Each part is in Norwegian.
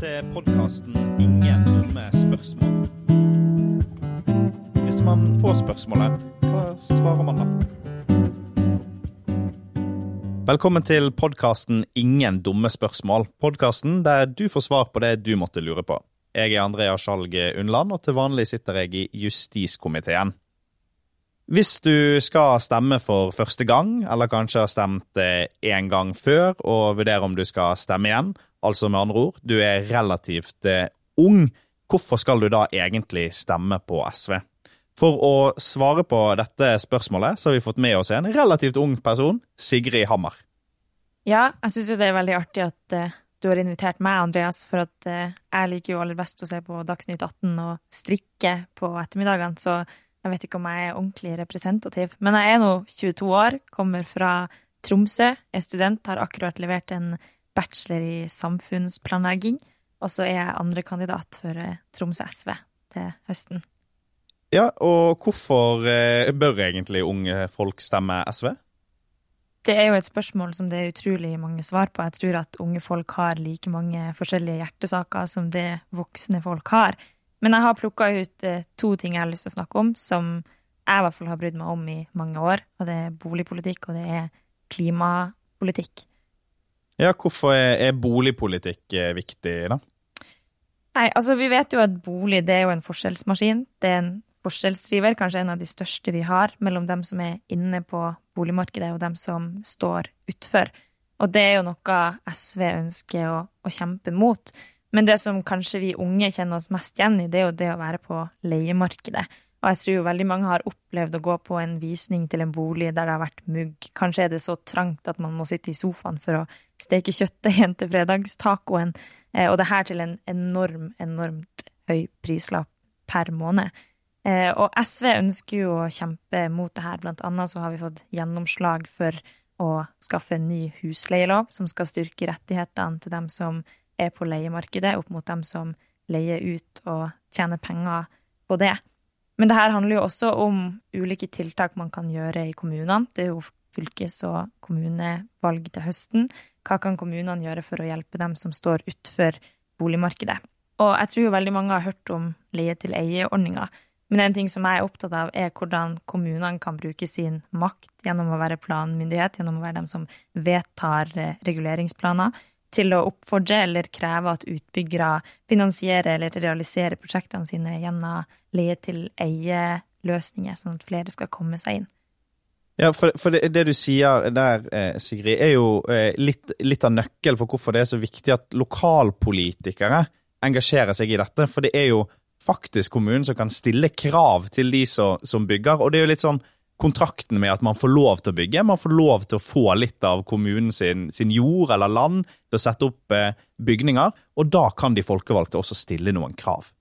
Til podkasten 'Ingen dumme spørsmål'. Hvis man får spørsmålet, hva svarer man da? Velkommen til podkasten 'Ingen dumme spørsmål'. Podkasten der du får svar på det du måtte lure på. Jeg er Andrea Skjalg Undland, og til vanlig sitter jeg i justiskomiteen. Hvis du skal stemme for første gang, eller kanskje har stemt en gang før, og vurderer om du skal stemme igjen, altså med andre ord, du er relativt ung, hvorfor skal du da egentlig stemme på SV? For å svare på dette spørsmålet, så har vi fått med oss en relativt ung person, Sigrid Hammer. Ja, jeg syns jo det er veldig artig at uh, du har invitert meg, Andreas, for at uh, jeg liker jo aller best å se på Dagsnytt 18 og strikke på ettermiddagene, så jeg vet ikke om jeg er ordentlig representativ. Men jeg er nå 22 år, kommer fra Tromsø, er student, har akkurat levert en bachelor i samfunnsplanlegging, og så er jeg andrekandidat for Troms Tromsø SV til høsten. Ja, og hvorfor bør egentlig unge folk stemme SV? Det er jo et spørsmål som det er utrolig mange svar på. Jeg tror at unge folk har like mange forskjellige hjertesaker som det voksne folk har. Men jeg har plukka ut to ting jeg har lyst til å snakke om, som jeg i hvert fall har brydd meg om i mange år. Og det er boligpolitikk, og det er klimapolitikk. Ja, hvorfor er boligpolitikk viktig, da? Nei, altså vi vet jo at bolig det er jo en forskjellsmaskin. Det er en forskjellsdriver, kanskje en av de største vi har, mellom dem som er inne på boligmarkedet og dem som står utfor. Og det er jo noe SV ønsker å, å, kjempe mot. Men det som kanskje vi unge kjenner oss mest igjen i, det er jo det å være på leiemarkedet. Og jeg tror jo veldig mange har opplevd å gå på en visning til en bolig der det har vært mugg. Kanskje er det så trangt at man må sitte i sofaen for å steke kjøttet igjen til fredagstacoen. Og det her til en enorm, enormt høy prislapp per måned. Og SV ønsker jo å kjempe mot det her. Blant annet så har vi fått gjennomslag for å skaffe en ny husleielov som skal styrke rettighetene til dem som er på leiemarkedet, opp mot dem som leier ut og tjener penger på det. Men det her handler jo også om ulike tiltak man kan gjøre i kommunene. Det er jo fylkes- og kommunevalg til høsten. Hva kan kommunene gjøre for å hjelpe dem som står utenfor boligmarkedet? Og jeg tror jo veldig mange har hørt om leie-til-eie-ordninga. Men en ting som jeg er opptatt av, er hvordan kommunene kan bruke sin makt gjennom å være planmyndighet, gjennom å være dem som vedtar reguleringsplaner, til å oppfordre eller kreve at utbyggere finansierer eller realiserer prosjektene sine gjennom leie-til-eie-løsninger, sånn at flere skal komme seg inn. Ja, for, for det, det, du sier der, Sigrid, er jo litt, litt av nøkkelen for hvorfor det er så viktig at lokalpolitikere engasjerer seg i dette. For det er jo faktisk kommunen som kan stille krav til de som, som, bygger. Og det er jo litt sånn kontrakten med at man får lov til å bygge. Man får lov til å få litt av kommunen sin, sin jord eller land til å sette opp eh, bygninger. Og da kan de folkevalgte også stille noen krav.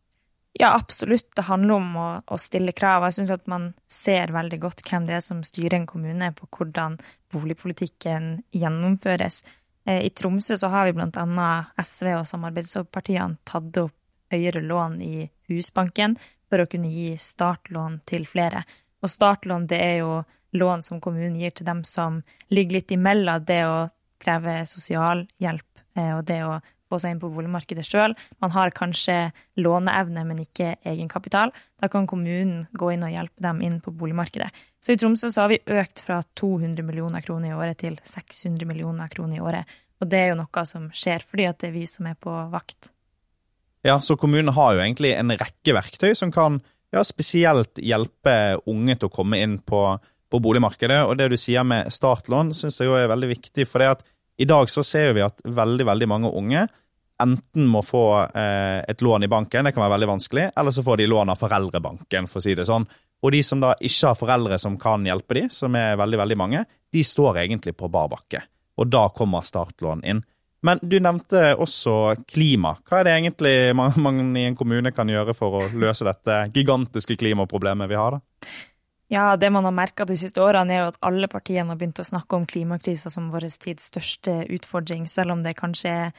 Ja, absolutt. Det handler om å, å stille krav. Jeg syns at man ser veldig godt hvem det er som styrer en kommune, på hvordan boligpolitikken gjennomføres. Eh, I Tromsø så har vi blant annet SV og samarbeidspartiene tatt opp høyere lån i Husbanken for å kunne gi startlån til flere. Og startlån det er jo lån som kommunen gir til dem som ligger litt imellom det å kreve sosialhjelp og det å få seg inn på boligmarkedet sjøl. Man har kanskje låneevne, men ikke egenkapital. Da kan kommunen gå inn og hjelpe dem inn på boligmarkedet. Så i Tromsø så har vi økt fra 200 millioner kroner i året til 600 millioner kroner i året. Og det er jo noe som skjer fordi at det er vi som er på vakt. Ja, så kommunen har jo egentlig en rekke verktøy som kan ja, spesielt hjelpe unge til å komme inn på, på boligmarkedet. Og det du sier med startlån, syns jeg jo er veldig viktig. For det at i dag så ser vi at veldig, veldig mange unge enten må få eh, et lån i banken, det kan være veldig vanskelig, eller så får de lån av foreldrebanken, for å si det sånn. Og de som da ikke har foreldre som kan hjelpe de, som er veldig, veldig mange, de står egentlig på bar bakke. Og da kommer startlån inn. Men du nevnte også klima. Hva er det egentlig man, man i en kommune kan gjøre for å løse dette gigantiske klimaproblemet vi har, da? Ja, det man har merka de siste årene, er jo at alle partiene har begynt å snakke om klimakrisa som vår tids største utfordring, selv om det kanskje er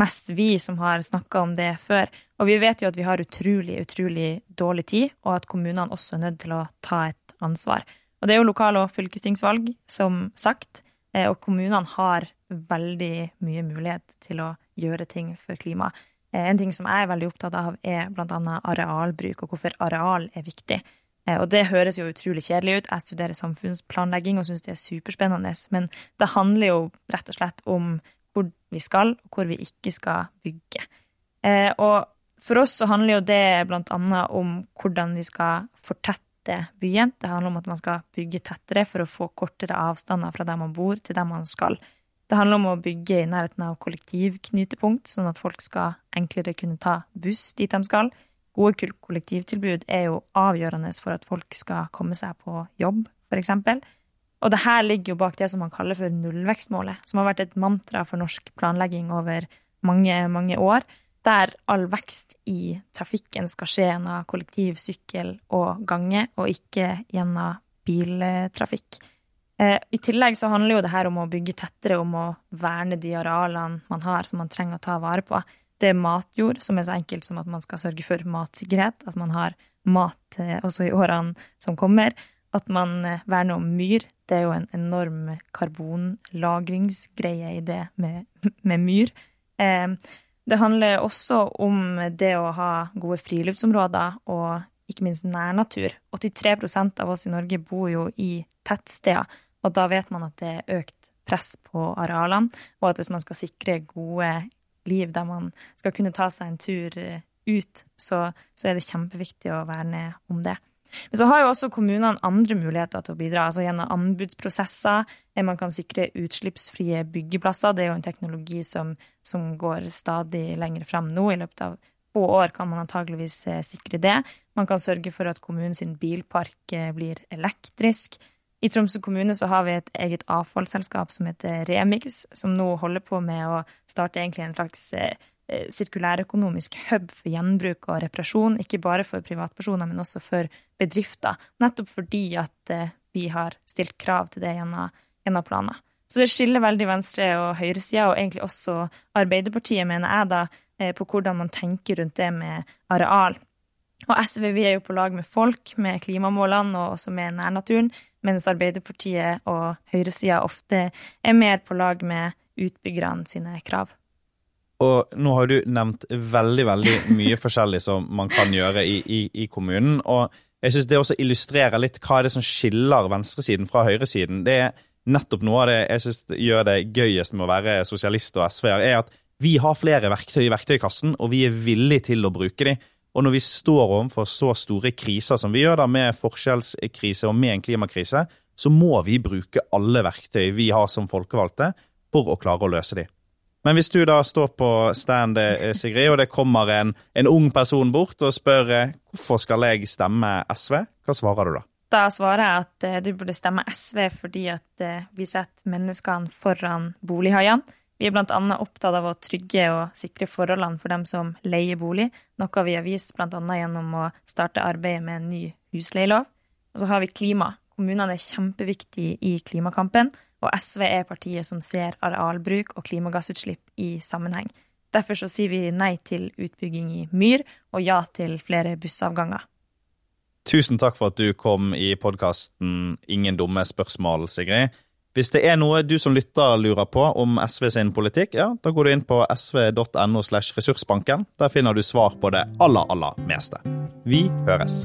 mest vi som har snakka om det før. Og vi vet jo at vi har utrolig, utrolig dårlig tid, og at kommunene også er nødt til å ta et ansvar. Og det er jo lokal- og fylkestingsvalg, som sagt, og kommunene har veldig mye mulighet til å gjøre ting for klima. Eh, en ting som jeg er veldig opptatt av, er annet arealbruk, og hvorfor areal er viktig. Eh, og det høres jo utrolig kjedelig ut. Jeg studerer samfunnsplanlegging og syns det er superspennende, men det handler jo rett og slett om hvor vi skal, og hvor vi ikke skal bygge. Eh, og for oss så handler jo det blant annet om hvordan vi skal fortette byen. Det handler om at man skal bygge tettere for å få kortere avstander fra der man bor, til der man skal. Det handler om å bygge i nærheten av kollektivknutepunkt, sånn at folk skal enklere kunne ta buss dit de skal. Gode kollektivtilbud er jo avgjørende for at folk skal komme seg på jobb, f.eks. Og det her ligger jo bak det som man kaller for nullvekstmålet, som har vært et mantra for norsk planlegging over mange, mange år, der all vekst i trafikken skal skje gjennom kollektiv, sykkel og gange, og ikke gjennom biltrafikk. Eh, I tillegg så handler jo det her om å bygge tettere, om å verne de arealene man har som man trenger å ta vare på. Det er matjord, som er så enkelt som at man skal sørge for matsikkerhet, at man har mat eh, også i årene som kommer. At man eh, verner om myr. Det er jo en enorm karbonlagringsgreie i det med, med myr. Det handler også om det å ha gode friluftsområder og ikke minst nærnatur. 83% av oss i Norge bor jo i tettsteder. Og da vet man at det er økt press på arealene, og at hvis man skal sikre gode liv der man skal kunne ta seg en tur eh, ut, så, så er det kjempeviktig å verne om det. Men så har jo også kommunene andre muligheter til å bidra, altså gjennom anbudsprosesser. Man kan sikre utslippsfrie byggeplasser. Det er jo en teknologi som, som går stadig lenger frem nå. I løpet av få år kan man antageligvis eh, sikre det. Man kan sørge for at kommunens bilpark eh, blir elektrisk. I Tromsø kommune så har vi et eget avfallsselskap som heter Remix, som nå holder på med å starte egentlig en slags eh, sirkulærøkonomisk hub for gjenbruk og reparasjon, ikke bare for privatpersoner, men også for bedrifter. Nettopp fordi at eh, vi har stilt krav til det gjennom, gjennom planer. Så det skiller veldig venstre- og høyresida, og egentlig også Arbeiderpartiet, mener jeg, da, på hvordan man tenker rundt det med areal. Og SV vi er jo på lag med folk, med klimamålene og også med nærnaturen, mens Arbeiderpartiet og høyresida ofte er mer på lag med utbyggerne sine krav. Og nå har du nevnt veldig, veldig mye forskjellig som man kan gjøre i, i, i kommunen. Og jeg syns det også illustrerer litt hva er det som skiller venstresiden fra høyresiden. Det er nettopp noe av det jeg syns gjør det gøyest med å være sosialist og SV-er, er at vi har flere verktøy i verktøykassen, og vi er villige til å bruke dem. Og når vi står overfor så store kriser som vi gjør, da, med forskjellskrise og med en klimakrise, så må vi bruke alle verktøy vi har som folkevalgte for å klare å løse de. Men hvis du da står på stand, eh, Sigrid, og det kommer en, en ung person bort og spør eh, hvorfor skal jeg stemme SV, hva svarer du da? Da svarer jeg at eh, du burde stemme SV fordi at vi setter menneskene foran bolighaiene. Vi er bl.a. opptatt av å trygge og sikre forholdene for dem som leier bolig, noe vi har vist bl.a. gjennom å starte arbeidet med en ny husleielov. Og så har vi klima. Kommunene er kjempeviktige i klimakampen, og SV er partiet som ser arealbruk og klimagassutslipp i sammenheng. Derfor så sier vi nei til utbygging i myr, og ja til flere bussavganger. Tusen takk for at du kom i podkasten Ingen dumme spørsmål, Sigrid. Hvis det er noe du som lytter lurer på om SV sin politikk, ja, da går du inn på sv.no slash ressursbanken. Der finner du svar på det aller, aller meste. Vi høres.